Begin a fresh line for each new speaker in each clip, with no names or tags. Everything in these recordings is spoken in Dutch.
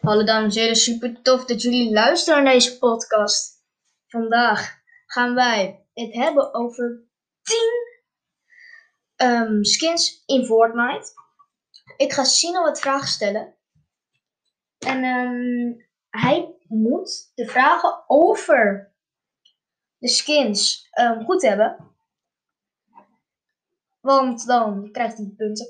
Hallo dames en heren, super tof dat jullie luisteren naar deze podcast. Vandaag gaan wij het hebben over 10 ehm, skins in Fortnite. Ik ga Sino wat vragen stellen. En ehm, hij moet de vragen over de skins ehm, goed hebben. Want dan krijgt hij punten.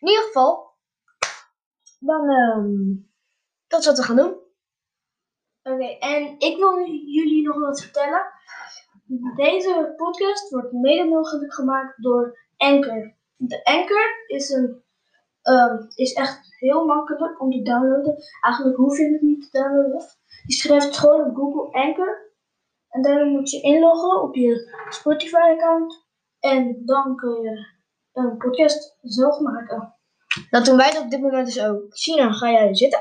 In ieder geval, dan dat is wat we gaan doen.
Oké, en ik wil jullie nog wat vertellen. Deze podcast wordt mede mogelijk gemaakt door Anchor. De Anchor is, een, ehm, is echt heel makkelijk om te downloaden. Eigenlijk hoef je het niet te downloaden. Je schrijft gewoon op Google Anchor. En dan moet je inloggen op je Spotify-account. En dan kun je een podcast zelf maken.
Dat doen wij op dit moment dus ook. Sina, ga jij zitten?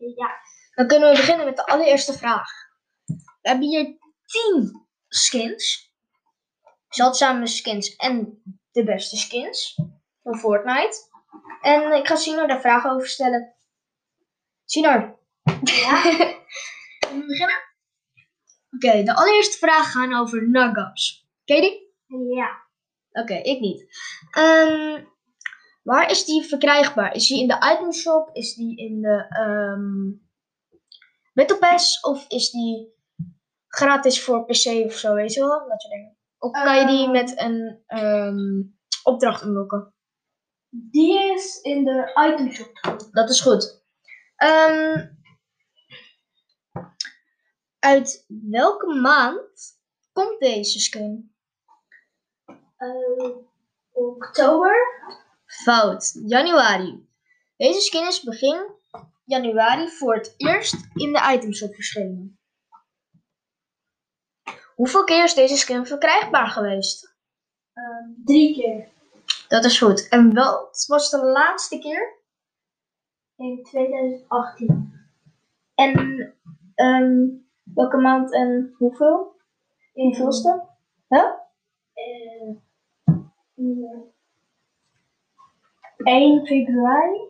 Ja.
Dan kunnen we beginnen met de allereerste vraag. We hebben hier 10 skins. Zeldzame skins en de beste skins van Fortnite. En ik ga Sino daar vragen over stellen. Sino.
Ja?
Kunnen we beginnen? Oké, de allereerste vraag gaan over nuggets. Ken je die?
Ja.
Oké, ik niet. Ehm, waar is die verkrijgbaar? Is die in de item shop? Is die in de ehm Battle Pass? Of is die gratis voor PC of zo, weet je wel? Dat soort dingen. Of kan je die
Ehm.
met een ehm, opdracht unlocken?
Die is in de item shop.
Dat is goed. Uit welke maand komt deze skin?
Eh, oktober.
Fout. Januari. Deze skin is begin januari voor het eerst in de itemshop verschenen. Hoeveel keer is deze skin verkrijgbaar geweest?
Ehm, drie keer.
Dat is goed. En wat was de laatste keer?
In 2018.
En ehm, welke maand en hoeveel? Hoeveelste? Huh?
Eh, mm, 1 februari.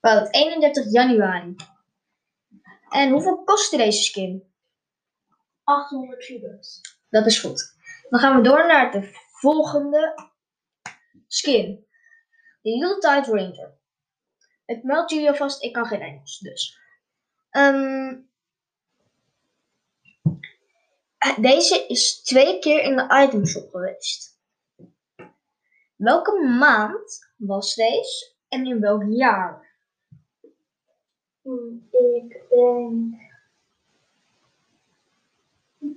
Fout. 31 januari. En hoeveel kostte deze skin?
800 euro's.
Dat is goed. Dan gaan we door naar de volgende skin. De Yuletide Ranger. Ik meld jullie alvast, ik kan geen Engels, dus. Ehm, deze is twee keer in de itemshop geweest. Welke maand was deze en in welk jaar?
Hmm, ik denk.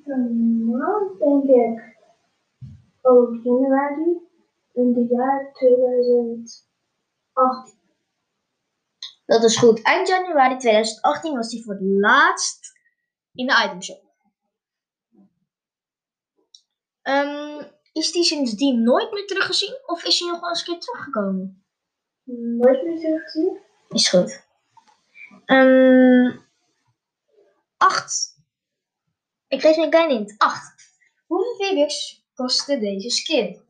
Een maand, denk ik. Oh, januari. In de jaar 2018.
Dat is goed. Eind januari 2018 was die voor het laatst in de itemshop. Ehm, is die sindsdien nooit meer teruggezien of is hij nog wel eens een keer teruggekomen?
Nooit meer teruggezien.
Is goed. Ehm acht. Ik geef je een klein hint. Acht. Hoeveel V-Bucks kostte deze skin?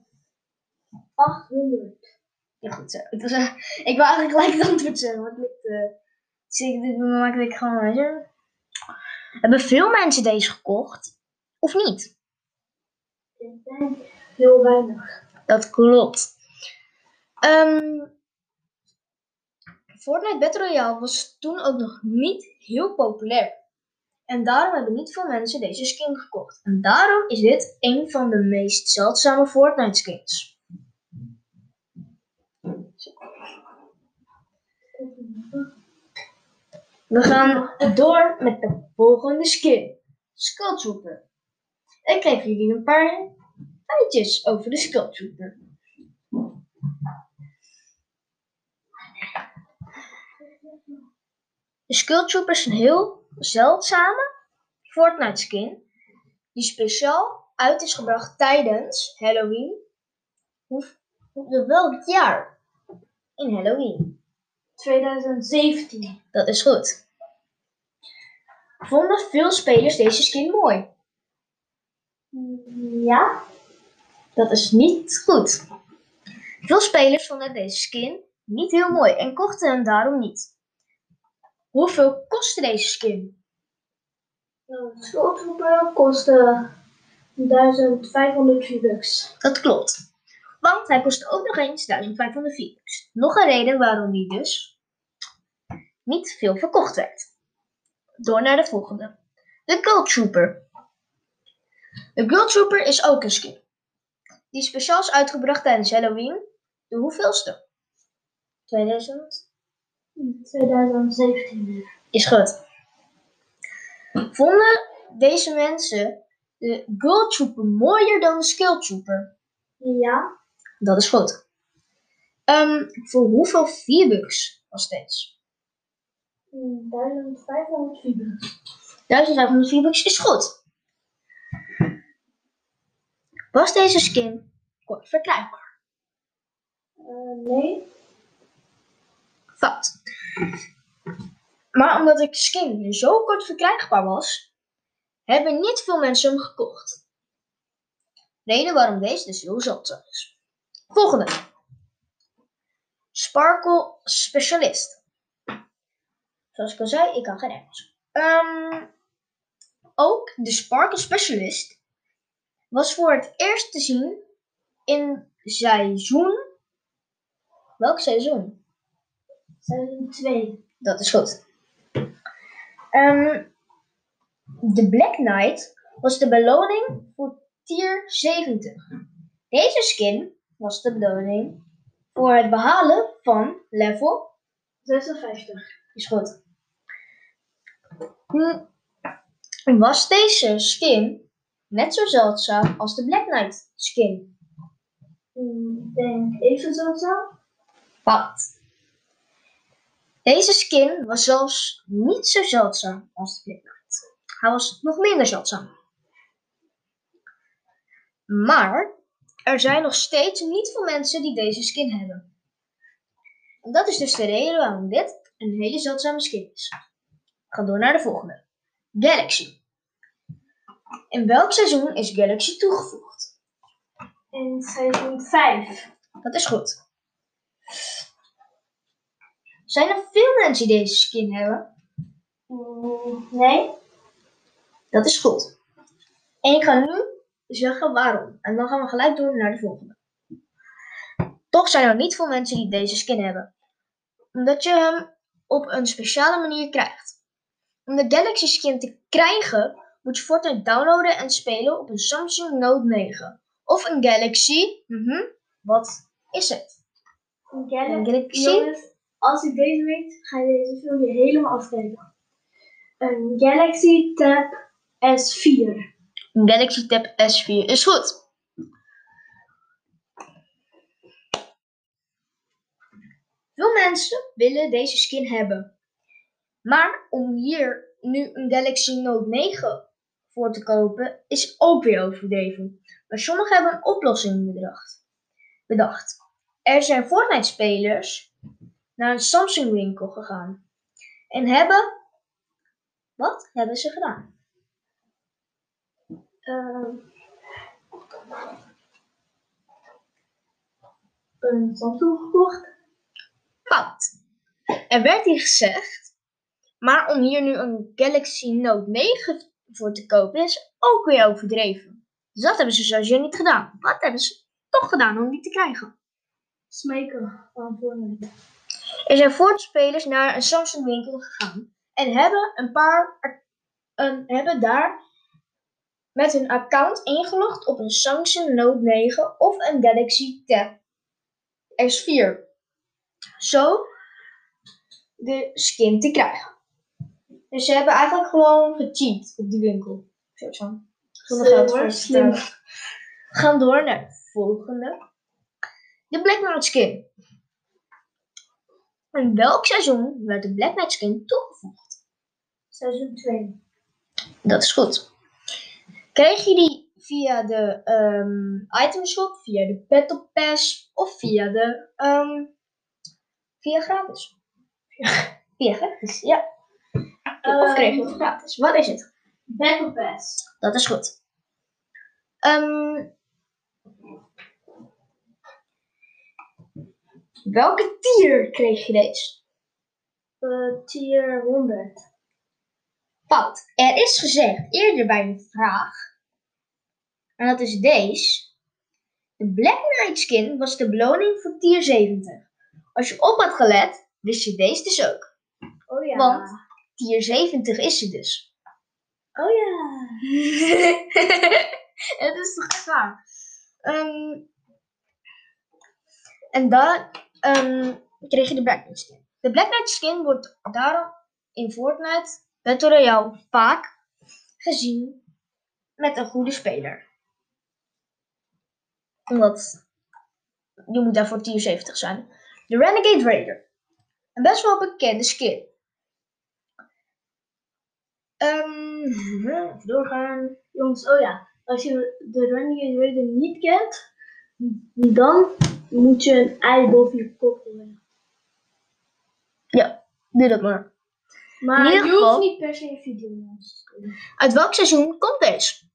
800.
Ja, goed zo. Het was, ik wil eigenlijk gelijk het antwoord zeggen, maar het lukt. eh zeker, dit maak ik gewoon weet je. Hebben veel mensen deze gekocht? Of niet?
Heel weinig.
Dat klopt. Ehm, Fortnite Battle Royale was toen ook nog niet heel populair. En daarom hebben niet veel mensen deze skin gekocht. En daarom is dit een van de meest zeldzame Fortnite skins. We gaan door met de volgende skin. Skull Trooper. Ik geef jullie een paar feitjes over de Skull Trooper. De Skull Trooper is een heel zeldzame Fortnite skin die speciaal uit is gebracht tijdens Halloween. Hoe, hoe, welk jaar? In Halloween.
2017.
Dat is goed. Vonden veel spelers deze skin mooi?
Ja.
Dat is niet goed. Veel spelers vonden deze skin niet heel mooi en kochten hem daarom niet. Hoeveel kostte deze skin?
De Skulltrooper kostte 1500 V-Bucks.
Dat klopt. Want hij kostte ook nog eens 1500 V-Bucks. Nog een reden waarom die dus niet veel verkocht werd. Door naar de volgende. De Gold Trooper. De Gold Trooper is ook een skin. Die speciaal is uitgebracht tijdens Halloween. De hoeveelste? 2000?
2017.
Is goed. Vonden deze mensen de Gold Trooper mooier dan de Skill Trooper?
Ja.
Dat is goed. Ehm, voor hoeveel V-Bucks was deze?
1500 V-Bucks.
1500 V-Bucks is goed. Was deze skin kort verkrijgbaar?
Uh, nee.
Fout. Maar omdat de skin zo kort verkrijgbaar was, hebben niet veel mensen hem gekocht. Reden waarom deze dus heel zeldzaam is. Volgende. Sparkle Specialist. Zoals ik al zei, ik kan geen Engels. Ehm, ook de Sparkle Specialist was voor het eerst te zien in seizoen. Welk seizoen?
Seizoen 2.
Dat is goed. Ehm, de Black Knight was de beloning voor tier 70. Deze skin was de beloning voor het behalen van level
56.
is goed. Hm, Was deze skin net zo zeldzaam als de Black Knight skin?
Ik denk even zeldzaam.
Fout. Deze skin was zelfs niet zo zeldzaam als de Black Knight. Hij was nog minder zeldzaam. Maar er zijn nog steeds niet veel mensen die deze skin hebben. En dat is dus de reden waarom dit een hele zeldzame skin is. Ga door naar de volgende. Galaxy. In welk seizoen is Galaxy toegevoegd?
In seizoen 5.
Dat is goed. Zijn er veel mensen die deze skin hebben?
Mm, nee.
Dat is goed. En ik ga nu zeggen waarom. En dan gaan we gelijk door naar de volgende. Toch zijn er niet veel mensen die deze skin hebben. Omdat je hem op een speciale manier krijgt. Om de Galaxy skin te krijgen, moet je Fortnite downloaden en spelen op een Samsung Note 9. Of een Galaxy. Mhm. Wat is het?
Een
Een
Galaxy. Jongens, als ik deze weet, ga je deze film weer helemaal afkijken. Een Galaxy Tab S4.
Een Galaxy Tab S4 is goed. Veel mensen willen deze skin hebben. Maar om hier nu een Galaxy Note 9 voor te kopen, is ook weer overdreven. Maar sommigen hebben een oplossing bedacht. bedacht. Er zijn Fortnite-spelers naar een Samsung winkel gegaan. En hebben... Wat hebben ze gedaan?
Ehm, een Samsung gekocht.
Fout. Er werd hier gezegd, maar om hier nu een Galaxy Note 9 voor te kopen is ook weer overdreven. Dus dat hebben ze sowieso niet gedaan. Wat hebben ze toch gedaan om die te krijgen?
Smeken van Fortnite.
Er zijn voortspelers naar een Samsung winkel gegaan en hebben een paar een, hebben daar met hun account ingelogd op een Samsung Note 9 of een Galaxy Tab S4. Zo de skin te krijgen. Dus ze hebben eigenlijk gewoon gecheat op die winkel. Zo zo. Zonder geld voor
slim.
We gaan door naar de volgende. De Black Knight skin. In welk seizoen werd de Black Knight skin toegevoegd?
Seizoen 2.
Dat is goed. Kreeg je die via de ehm itemshop, via de Battle Pass of via de ehm, via gratis? Via gratis, ja. Of kreeg je het gratis? Wat is het?
Battle Pass.
Dat is goed. Ehm, welke tier kreeg je deze?
Eh, tier 100.
Fout. Er is gezegd eerder bij een vraag, en dat is deze. De Black Knight skin was de beloning voor tier 70. Als je op had gelet, wist je deze dus ook.
Oh ja.
Want tier 70 is ze dus.
Oh ja.
Het is toch echt waar. Ehm, en dan ehm, kreeg je de Black Knight skin. De Black Knight skin wordt daarom in Fortnite Battle Royale vaak gezien met een goede speler. Omdat je moet daarvoor tier 70 zijn. De Renegade Raider. Een best wel bekende skin. Ehm, even doorgaan.
Jongens, oh ja. Als je de Renegade Raider niet kent, dan moet je een ei boven je kop gooien.
Ja, doe dat maar.
Maar je hoeft niet per se een video.
Uit welk seizoen komt deze?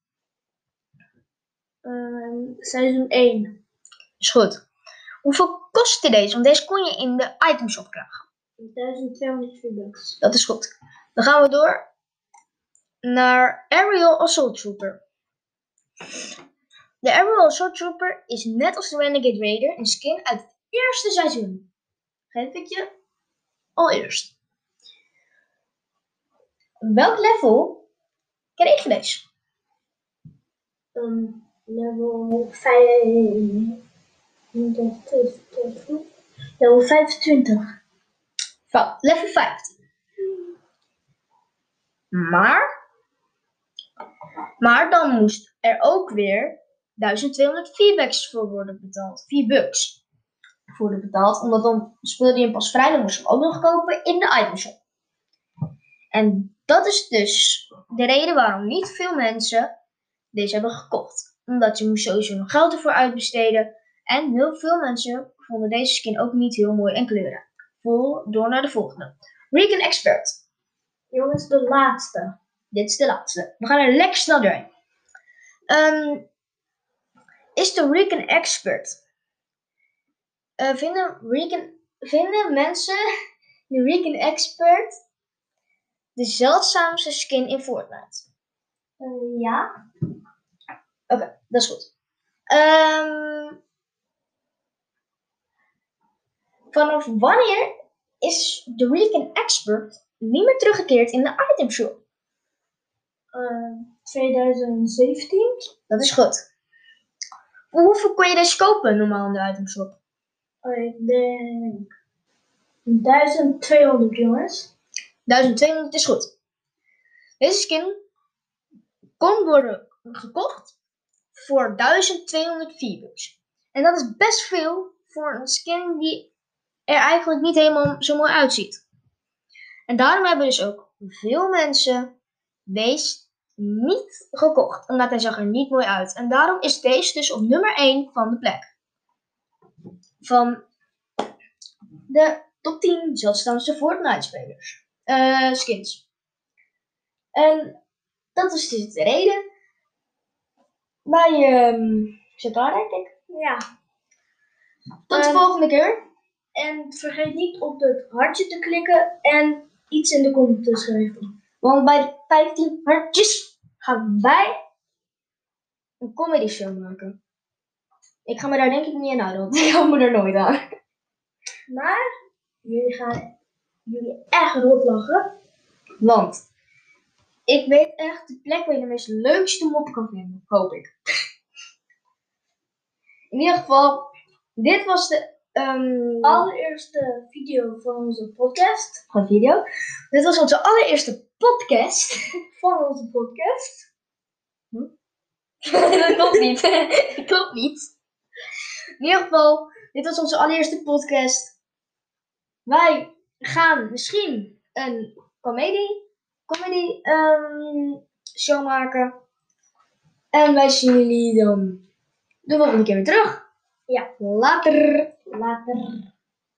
Ehm, seizoen 1.
Is goed. Hoeveel kostte deze? Want deze kon je in de itemshop krijgen.
1200 V-Bucks.
Dat is goed. Dan gaan we door naar Aerial Assault Trooper. De Aerial Assault Trooper is net als de Renegade Raider een skin uit het eerste seizoen. Geef ik je al eerst. Welk level kreeg je deze?
Ehm, level 5. Level 25.
Fout. Level 15. Maar, maar dan moest er ook weer 1200 V-Bucks voor worden betaald. V-Bucks voor worden betaald. Omdat dan speelde je hem pas vrij. Dan moest hem ook nog kopen in de itemshop. En dat is dus de reden waarom niet veel mensen deze hebben gekocht. Omdat je moest sowieso nog geld ervoor uitbesteden. En heel veel mensen vonden deze skin ook niet heel mooi en kleurig. Vol door naar de volgende. Recon Expert.
Jongens, de laatste.
Dit is de laatste. We gaan er lekker snel doorheen. Ehm, is de Recon Expert. Eh, vinden, vinden mensen de Recon Expert de zeldzaamste skin in Fortnite?
Eh, ja.
Oké, dat is goed. Ehm, vanaf wanneer is de Recon Expert niet meer teruggekeerd in de itemshop?
Eh, 2017.
Dat is goed. Voor hoeveel kon je deze kopen normaal in de itemshop?
Oh, ik denk 1200 jongens.
1200 is goed. Deze skin kon worden gekocht voor 1200 V-Bucks. En dat is best veel voor een skin die er eigenlijk niet helemaal zo mooi uitziet. En daarom hebben dus ook veel mensen deze niet gekocht. Omdat hij zag er niet mooi uit. En daarom is deze dus op nummer 1 van de plek. Van de top 10 zeldzaamste Fortnite spelers. Eh, skins. En dat is dus de reden. Bij ehm zit daar denk ik.
Ja.
Tot de
Ehm,
volgende keer.
En vergeet niet op het hartje te klikken en iets in de comments te schrijven.
Want bij de 15 hartjes gaan wij een comedy show maken. Ik ga me daar denk ik niet aan houden, want ik hou me er nooit aan.
Maar jullie gaan jullie echt rot lachen.
Want ik weet echt de plek waar je de meest leukste mop kan vinden. Hoop ik. In ieder geval, dit was de ehm,
Allereerste video van onze podcast.
van video. Dit was onze allereerste podcast.
Van onze podcast.
dat klopt niet. dat klopt niet. In ieder geval, dit was onze allereerste podcast. Wij gaan misschien een comedy, comedy ehm, show maken. En wij zien jullie dan de volgende keer weer terug.
Ja.
Later.
Later.